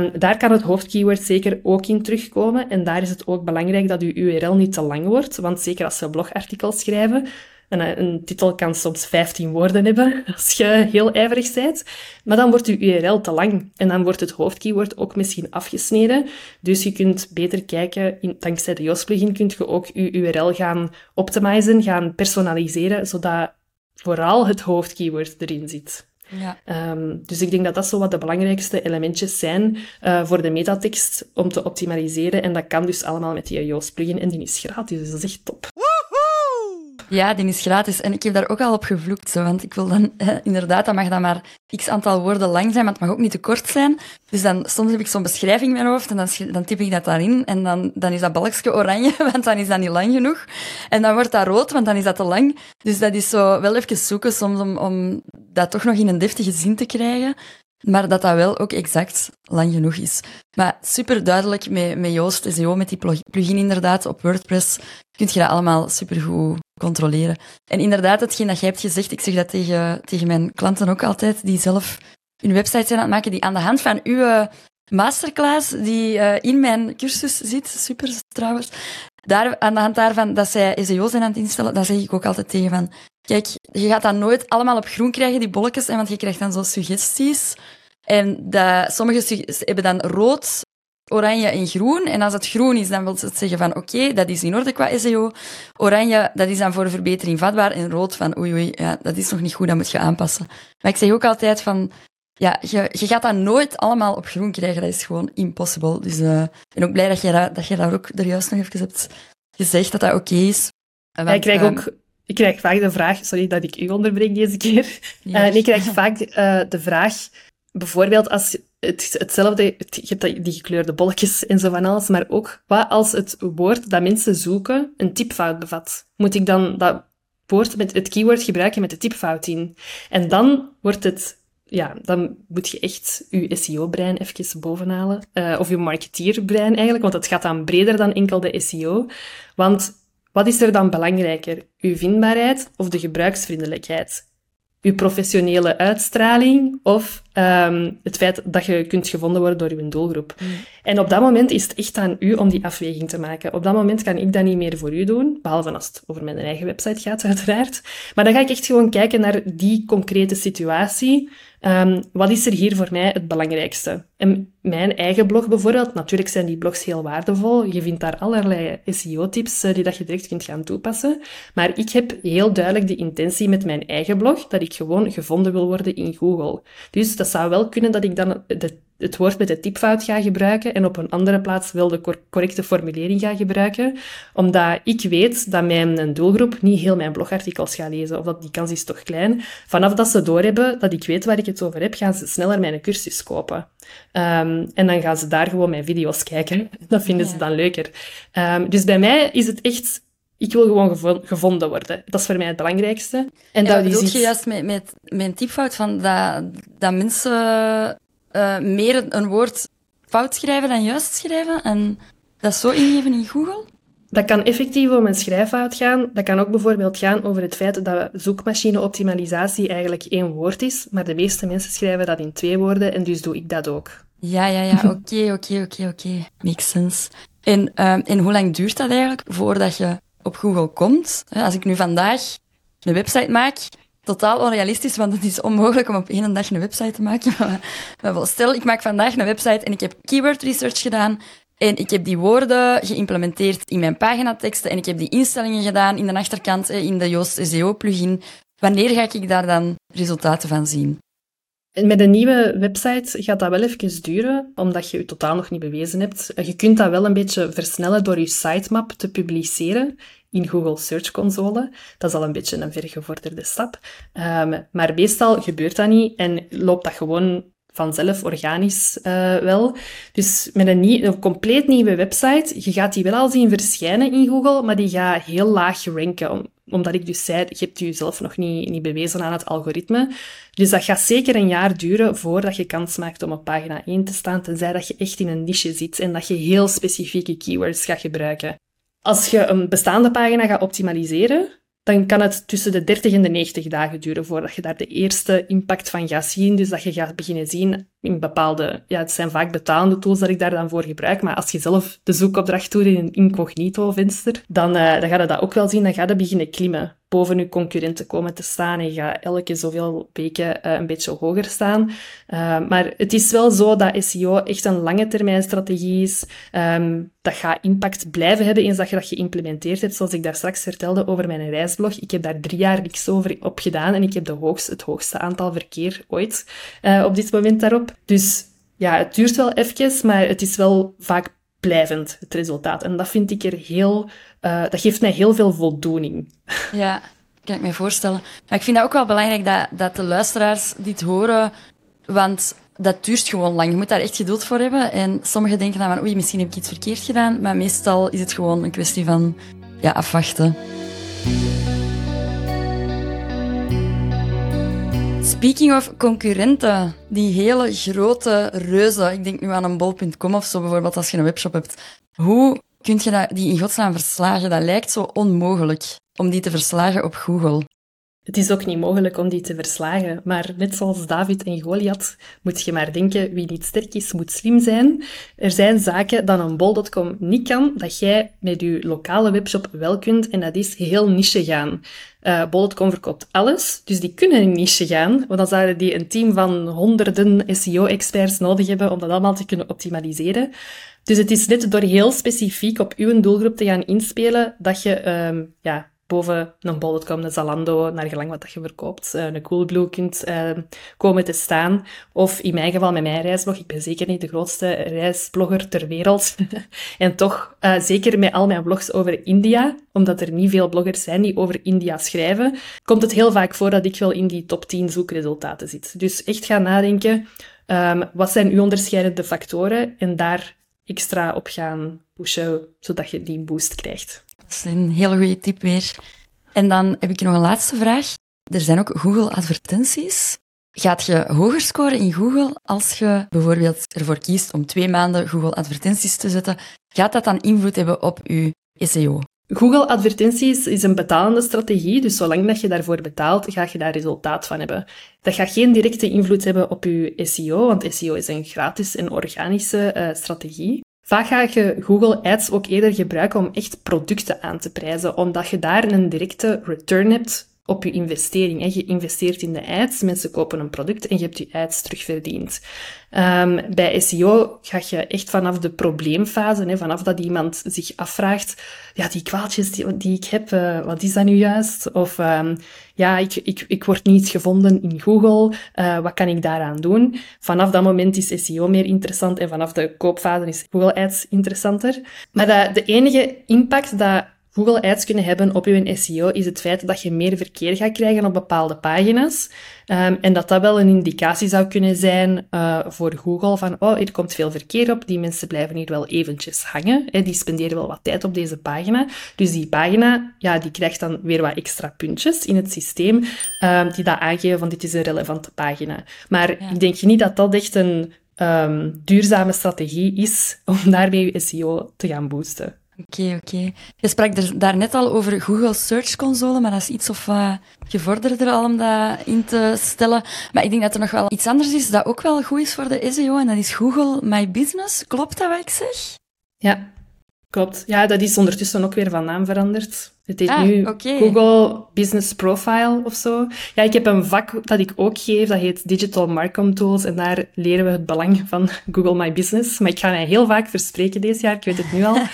Um, daar kan het hoofdkeyword zeker ook in terugkomen. En daar is het ook belangrijk dat je URL niet te lang wordt. Want zeker als we blogartikels schrijven, en eh, een titel kan soms 15 woorden hebben, als je heel ijverig bent. Maar dan wordt je URL te lang. En dan wordt het hoofdkeyword ook misschien afgesneden. Dus je kunt beter kijken, in, dankzij de Yoast-plugin kun je ook je URL gaan optimizen, gaan personaliseren, zodat vooral het hoofdkeyword erin zit. Ja. Um, dus ik denk dat dat zo wat de belangrijkste elementjes zijn uh, voor de metatekst om te optimaliseren. En dat kan dus allemaal met die Yoast plugin en die is gratis, dus dat is echt top. Ja, die is gratis. En ik heb daar ook al op gevloekt, zo, want ik wil dan, inderdaad, dat mag dan maar x aantal woorden lang zijn, maar het mag ook niet te kort zijn. Dus dan, soms heb ik zo'n beschrijving in mijn hoofd en dan, dan typ ik dat daarin en dan, dan is dat balkje oranje, want dan is dat niet lang genoeg. En dan wordt dat rood, want dan is dat te lang. Dus dat is zo wel even zoeken soms om, om dat toch nog in een deftige zin te krijgen. Maar dat dat wel ook exact lang genoeg is. Maar super duidelijk met, met Joost SEO, met die plugin inderdaad op WordPress, kun je dat allemaal super goed controleren. En inderdaad, hetgeen dat jij hebt gezegd, ik zeg dat tegen, tegen mijn klanten ook altijd, die zelf hun website zijn aan het maken, die aan de hand van uw masterclass, die uh, in mijn cursus zit, super trouwens, daar, aan de hand daarvan dat zij SEO zijn aan het instellen, dan zeg ik ook altijd tegen van, kijk, je gaat dat nooit allemaal op groen krijgen, die bolletjes, want je krijgt dan zo suggesties. En sommige hebben dan rood, oranje en groen. En als het groen is, dan wil het zeggen van oké, dat is in orde qua SEO. Oranje, dat is dan voor verbetering vatbaar. En rood van oei oei, ja, dat is nog niet goed, dat moet je aanpassen. Maar ik zeg ook altijd van, ja, je, je gaat dat nooit allemaal op groen krijgen. Dat is gewoon impossible. Dus uh, ik ben ook blij dat je, dat, dat je daar ook er juist nog even hebt gezegd dat dat oké okay is. Want, ja, ik krijg ook... Ik krijg vaak de vraag, sorry dat ik u onderbreek deze keer. Ja. Uh, ik krijg vaak uh, de vraag, bijvoorbeeld als het, hetzelfde, het, je hebt die gekleurde bolletjes en zo van alles, maar ook wat als het woord dat mensen zoeken een typfout bevat? Moet ik dan dat woord met het keyword gebruiken met de typfout in? En dan wordt het ja, dan moet je echt je SEO-brein even bovenhalen. Uh, of je marketeerbrein eigenlijk, want het gaat dan breder dan enkel de SEO. Want wat is er dan belangrijker? Uw vindbaarheid of de gebruiksvriendelijkheid? Uw professionele uitstraling of um, het feit dat je kunt gevonden worden door uw doelgroep. Mm. En op dat moment is het echt aan u om die afweging te maken. Op dat moment kan ik dat niet meer voor u doen, behalve als het over mijn eigen website gaat, uiteraard. Maar dan ga ik echt gewoon kijken naar die concrete situatie. Um, wat is er hier voor mij het belangrijkste? Mijn eigen blog bijvoorbeeld, natuurlijk zijn die blogs heel waardevol. Je vindt daar allerlei SEO-tips uh, die dat je direct kunt gaan toepassen. Maar ik heb heel duidelijk de intentie met mijn eigen blog dat ik gewoon gevonden wil worden in Google. Dus dat zou wel kunnen dat ik dan de het woord met de typfout ga gebruiken en op een andere plaats wel de correcte formulering ga gebruiken, omdat ik weet dat mijn doelgroep niet heel mijn blogartikels gaat lezen, of dat die kans is toch klein. Vanaf dat ze doorhebben dat ik weet waar ik het over heb, gaan ze sneller mijn cursus kopen. Um, en dan gaan ze daar gewoon mijn video's kijken. Dat vinden ze dan leuker. Um, dus bij mij is het echt ik wil gewoon gevonden worden. Dat is voor mij het belangrijkste. En, dat bedoel je juist met, met mijn typfout van dat, dat mensen uh, meer een woord fout schrijven dan juist schrijven en dat zo ingeven in Google? Dat kan effectief om een schrijffout gaan. Dat kan ook bijvoorbeeld gaan over het feit dat zoekmachine-optimalisatie eigenlijk één woord is, maar de meeste mensen schrijven dat in twee woorden en dus doe ik dat ook. Ja, ja, ja. Oké, oké, oké, oké. Makes sense. En, uh, en hoe lang duurt dat eigenlijk voordat je op Google komt? Als ik nu vandaag een website maak totaal onrealistisch, want het is onmogelijk om op één dag een website te maken. Maar stel, ik maak vandaag een website en ik heb keyword research gedaan en ik heb die woorden geïmplementeerd in mijn paginateksten en ik heb die instellingen gedaan in de achterkant in de Yoast SEO plugin. Wanneer ga ik daar dan resultaten van zien? Met een nieuwe website gaat dat wel even duren, omdat je je totaal nog niet bewezen hebt. Je kunt dat wel een beetje versnellen door je sitemap te publiceren in Google Search Console. Dat is al een beetje een vergevorderde stap. Um, maar meestal gebeurt dat niet en loopt dat gewoon vanzelf organisch uh, wel. Dus met een, nieuw, een, compleet nieuwe website, je gaat die wel al zien verschijnen in Google, maar die gaat heel laag ranken. omdat ik dus zei, je hebt jezelf nog niet, niet bewezen aan het algoritme. Dus dat gaat zeker een jaar duren voordat je kans maakt om op pagina 1 te staan, tenzij dat je echt in een niche zit en dat je heel specifieke keywords gaat gebruiken. Als je een bestaande pagina gaat optimaliseren, dan kan het tussen de 30 en de 90 dagen duren voordat je daar de eerste impact van gaat zien. Dus dat je gaat beginnen zien in bepaalde, ja, het zijn vaak betalende tools dat ik daar dan voor gebruik, maar als je zelf de zoekopdracht doet in een incognito venster, dan, uh, dan ga je dat ook wel zien, dan ga je beginnen klimmen boven je concurrenten komen te staan en je gaat elke zoveel weken uh, een beetje hoger staan. Uh, maar het is wel zo dat SEO echt een lange termijn strategie is. Um, dat gaat impact blijven hebben eens dat je dat geïmplementeerd hebt. Zoals ik daar straks vertelde over mijn reisblog. Ik heb daar drie jaar niks over op gedaan en ik heb de hoogste, het hoogste aantal verkeer ooit uh, op dit moment daarop. Dus ja, het duurt wel even, maar het is wel vaak blijvend, het resultaat. En dat vind ik er heel... Uh, dat geeft mij heel veel voldoening. Ja, kan ik me voorstellen. Maar ik vind dat ook wel belangrijk dat, dat de luisteraars dit horen, want dat duurt gewoon lang. Je moet daar echt geduld voor hebben. En sommigen denken dan van, oei, misschien heb ik iets verkeerd gedaan. Maar meestal is het gewoon een kwestie van ja, afwachten. Speaking of concurrenten, die hele grote reuzen, ik denk nu aan een bol.com of zo bijvoorbeeld, als je een webshop hebt. Hoe kun je die in godsnaam verslagen? Dat lijkt zo onmogelijk om die te verslagen op Google. Het is ook niet mogelijk om die te verslagen, maar net zoals David en Goliath moet je maar denken, wie niet sterk is, moet slim zijn. Er zijn zaken dat een bol.com niet kan, dat jij met je lokale webshop wel kunt, en dat is heel niche gaan. Uh, Bol.com verkoopt alles, dus die kunnen in niche gaan, want dan zouden die een team van honderden SEO-experts nodig hebben om dat allemaal te kunnen optimaliseren. Dus het is net door heel specifiek op uw doelgroep te gaan inspelen dat je um, ja, boven een bol.com, een Zalando, naar gelang wat dat je verkoopt, uh, een Coolblue kunt uh, komen te staan. Of in mijn geval met mijn reisblog. Ik ben zeker niet de grootste reisblogger ter wereld. en toch, uh, zeker met al mijn blogs over India, omdat er niet veel bloggers zijn die over India schrijven, komt het heel vaak voor dat ik wel in die top 10 zoekresultaten zit. Dus echt gaan nadenken, um, wat zijn uw onderscheidende factoren? En daar extra op gaan pushen, zodat je die boost krijgt. Is een hele goede tip weer. En dan heb ik nog een laatste vraag. Er zijn ook Google advertenties. Gaat je hoger scoren in Google als je bijvoorbeeld ervoor kiest om twee maanden Google advertenties te zetten? Gaat dat dan invloed hebben op je SEO? Google advertenties is een betalende strategie, dus zolang dat je daarvoor betaalt, ga je daar resultaat van hebben. Dat gaat geen directe invloed hebben op je SEO, want SEO is een gratis en organische uh, strategie. Vaak ga je Google Ads ook eerder gebruiken om echt producten aan te prijzen, omdat je daar een directe return hebt op je investering. Je investeert in de ads, mensen kopen een product en je hebt je ads terugverdiend. Um, bij SEO ga je echt vanaf de probleemfase, hè, vanaf dat iemand zich afvraagt, ja, die kwaaltjes die, die ik heb, uh, wat is dat nu juist? Of um, ja, ik, ik, ik word niet gevonden in Google, uh, wat kan ik daaraan doen? Vanaf dat moment is SEO meer interessant en vanaf de koopfase is Google Ads interessanter. Maar de enige impact dat Google Ads kunnen hebben op je SEO is het feit dat je meer verkeer gaat krijgen op bepaalde pagina's. Um, en dat dat wel een indicatie zou kunnen zijn uh, voor Google van, oh, er komt veel verkeer op, die mensen blijven hier wel eventjes hangen, hè, die spenderen wel wat tijd op deze pagina. Dus die pagina, ja, die krijgt dan weer wat extra puntjes in het systeem, um, die dat aangeven van dit is een relevante pagina. Maar ik denk niet dat dat echt een um, duurzame strategie is om daarmee je SEO te gaan boosten. Oké, oké. Je sprak er daarnet al over Google Search Console, maar dat is iets of uh, gevorderder al om dat in te stellen. Maar ik denk dat er nog wel iets anders is dat ook wel goed is voor de SEO, en dat is Google My Business. Klopt dat wat ik zeg? Ja, klopt. Ja, dat is ondertussen ook weer van naam veranderd. Het heet ah, nu Google Business Profile of zo. Ja, ik heb een vak dat ik ook geef, dat heet Digital Marcom Tools. En daar leren we het belang van Google My Business. Maar ik ga mij heel vaak verspreken deze jaar, ik weet het nu al.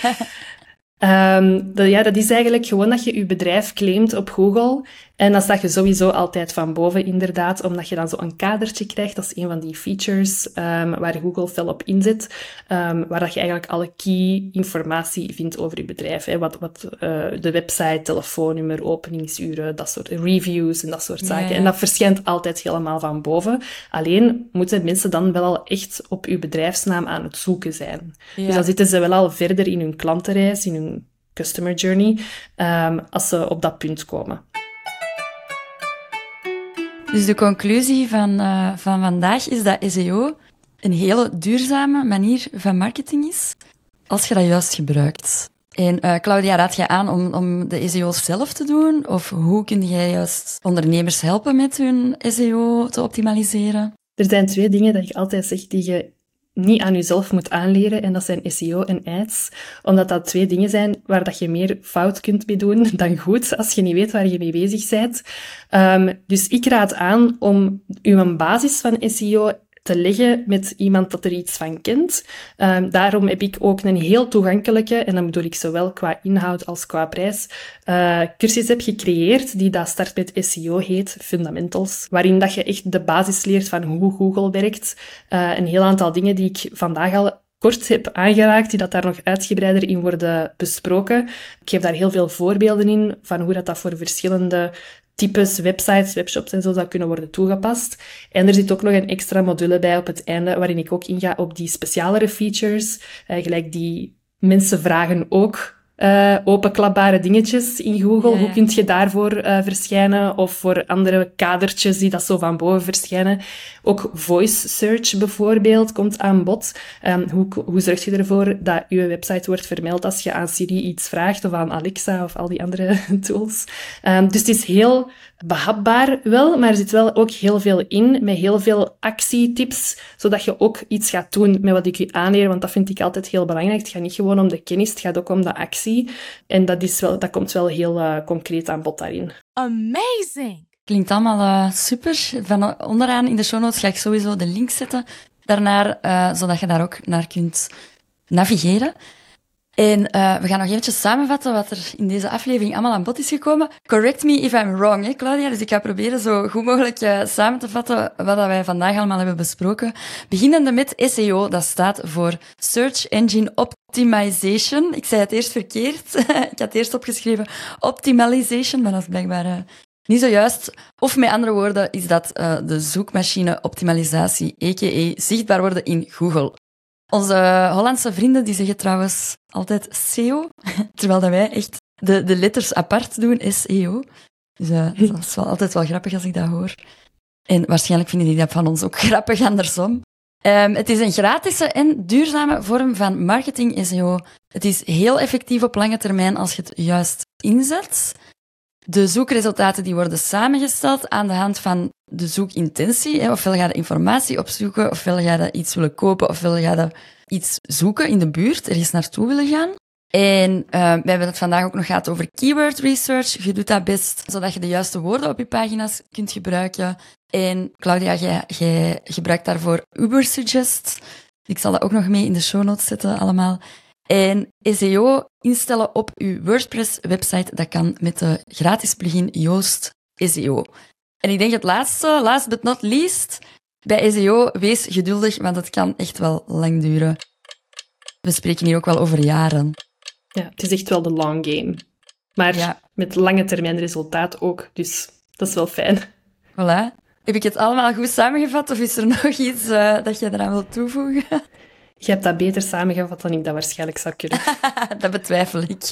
Um, ja, dat is eigenlijk gewoon dat je je bedrijf claimt op Google. En dan sta je sowieso altijd van boven, inderdaad, omdat je dan zo een kadertje krijgt. Dat is een van die features um, waar Google fel op inzet, um, waar dat je eigenlijk alle key informatie vindt over je bedrijf. Hè. Wat, wat uh, de website, telefoonnummer, openingsuren, dat soort reviews en dat soort zaken. En dat verschijnt altijd helemaal van boven. Alleen moeten mensen dan wel al echt op je bedrijfsnaam aan het zoeken zijn. Ja. Dus dan zitten ze wel al verder in hun klantenreis, in hun customer journey, um, als ze op dat punt komen. Dus de conclusie van, uh, van vandaag is dat SEO een hele duurzame manier van marketing is, als je dat juist gebruikt. En uh, Claudia, raad je aan om, om de SEO zelf te doen? Of hoe kun jij juist ondernemers helpen met hun SEO te optimaliseren? Er zijn twee dingen dat ik altijd zeg die je niet aan jezelf moet aanleren. En dat zijn SEO en ads. Omdat dat twee dingen zijn waar dat je meer fout kunt mee doen dan goed, als je niet weet waar je mee bezig bent. Um, dus ik raad aan om uw basis van SEO te leggen met iemand dat er iets van kent. Um, daarom heb ik ook een heel toegankelijke, en dan bedoel ik zowel qua inhoud als qua prijs, uh, cursus heb gecreëerd die dat start met SEO heet, Fundamentals, waarin dat je echt de basis leert van hoe Google werkt. Uh, een heel aantal dingen die ik vandaag al kort heb aangeraakt, die dat daar nog uitgebreider in worden besproken. Ik geef daar heel veel voorbeelden in van hoe dat, dat voor verschillende types websites, webshops en zo zou kunnen worden toegepast. En er zit ook nog een extra module bij op het einde, waarin ik ook inga op die specialere features, uh, gelijk die mensen vragen ook uh, openklapbare dingetjes in Google. Ja, Hoe kun je daarvoor uh, verschijnen? Of voor andere kadertjes die dat zo van boven verschijnen. Ook voice search bijvoorbeeld komt aan bod. Um, hoe, hoe zorg je ervoor dat je website wordt vermeld als je aan Siri iets vraagt of aan Alexa of al die andere tools? Um, dus het is heel behapbaar wel, maar er zit wel ook heel veel in, met heel veel actietips, zodat je ook iets gaat doen met wat ik je aanleer, want dat vind ik altijd heel belangrijk. Het gaat niet gewoon om de kennis, het gaat ook om de actie. En dat, is wel, dat komt wel heel uh, concreet aan bod daarin. Amazing! Klinkt allemaal uh, super. Van onderaan in de show notes ga ik sowieso de link zetten daarnaar, uh, zodat je daar ook naar kunt navigeren. En uh, we gaan nog eventjes samenvatten wat er in deze aflevering allemaal aan bod is gekomen. Correct me if I'm wrong, hè, Claudia. Dus ik ga proberen zo goed mogelijk uh, samen te vatten wat wij vandaag allemaal hebben besproken. Beginnende met SEO, dat staat voor Search Engine Optimization. Ik zei het eerst verkeerd. ik had eerst opgeschreven Optimalization, maar dat is blijkbaar... Uh, niet zo juist. Of met andere woorden is dat de zoekmachine optimalisatie, a.k.a. zichtbaar worden in Google. Onze Hollandse vrienden die zeggen trouwens altijd SEO, terwijl dat wij echt de, de letters apart doen, SEO. Dus uh, dat is wel altijd wel grappig als ik dat hoor. En waarschijnlijk vinden die dat van ons ook grappig andersom. Um, het is een gratis en duurzame vorm van marketing SEO. Het is heel effectief op lange termijn als je het juist inzet. De zoekresultaten die worden samengesteld aan de hand van de zoekintentie. Ofwel ga je informatie opzoeken, ofwel ga je iets willen kopen, ofwel ga je iets zoeken in de buurt, ergens naartoe willen gaan. En uh, we hebben het vandaag ook nog gehad over keyword research. Je doet dat best zodat je de juiste woorden op je pagina's kunt gebruiken. En Claudia, jij, jij gebruikt daarvoor Ubersuggest. Ik zal dat ook nog mee in de show notes zetten allemaal. En SEO instellen op uw WordPress-website, dat kan met de gratis plugin Yoast SEO. En ik denk het laatste, last but not least, bij SEO, wees geduldig, want het kan echt wel lang duren. We spreken hier ook wel over jaren. Ja, het is echt wel de long game. Maar met lange termijn resultaat ook, dus dat is wel fijn. Voilà. Heb ik het allemaal goed samengevat of is er nog iets uh, dat je eraan wilt toevoegen? Je hebt dat beter samengevat dan ik dat waarschijnlijk zou kunnen. dat betwijfel ik.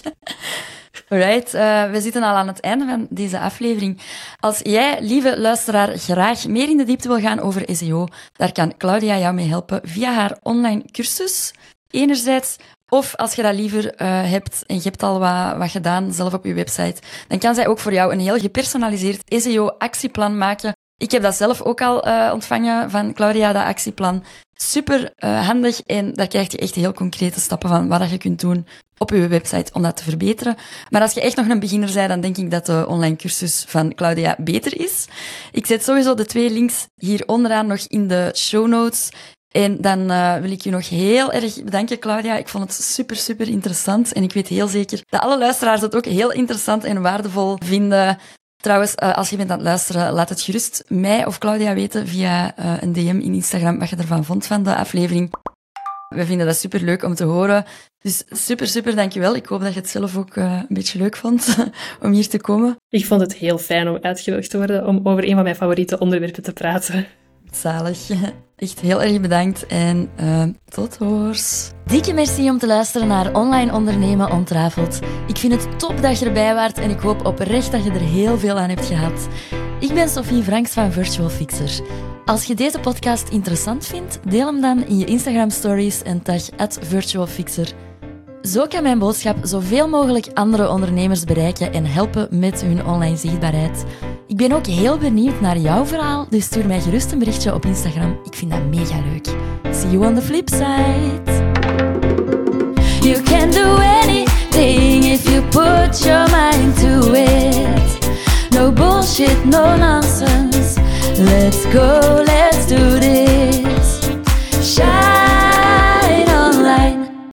Alright, uh, we zitten al aan het einde van deze aflevering. Als jij, lieve luisteraar, graag meer in de diepte wil gaan over SEO, daar kan Claudia jou mee helpen via haar online cursus. Enerzijds, of als je dat liever uh, hebt en je hebt al wat, wat gedaan zelf op je website, dan kan zij ook voor jou een heel gepersonaliseerd SEO-actieplan maken. Ik heb dat zelf ook al uh, ontvangen van Claudia, dat actieplan. Super uh, handig en daar krijg je echt heel concrete stappen van wat je kunt doen op je website om dat te verbeteren. Maar als je echt nog een beginner bent, dan denk ik dat de online cursus van Claudia beter is. Ik zet sowieso de twee links hier onderaan nog in de show notes. En dan uh, wil ik je nog heel erg bedanken, Claudia. Ik vond het super, super interessant. En ik weet heel zeker dat alle luisteraars het ook heel interessant en waardevol vinden. Trouwens, uh, als je bent aan het luisteren, laat het gerust mij of Claudia weten via uh, een DM in Instagram wat je ervan vond van de aflevering. We vinden dat super leuk om te horen. Dus super, super dankjewel. Ik hoop dat je het zelf ook uh, een beetje leuk vond om hier te komen. Ik vond het heel fijn om uitgenodigd te worden om over een van mijn favoriete onderwerpen te praten. Zalig. Echt heel erg bedankt en uh, tot hoors. Dikke merci om te luisteren naar Online Ondernemen Ontrafeld. Ik vind het top dat je erbij waart en ik hoop oprecht dat je er heel veel aan hebt gehad. Ik ben Sophie Franks van Virtual Fixer. Als je deze podcast interessant vindt, deel hem dan in je Instagram stories en tag virtualfixer. Zo kan mijn boodschap zoveel mogelijk andere ondernemers bereiken en helpen met hun online zichtbaarheid. Ik ben ook heel benieuwd naar jouw verhaal, dus stuur mij gerust een berichtje op Instagram. Ik vind dat mega leuk. See you on the flip side. You can do anything if you put your mind to it. No bullshit, no nonsense. Let's go, let's do this. Shine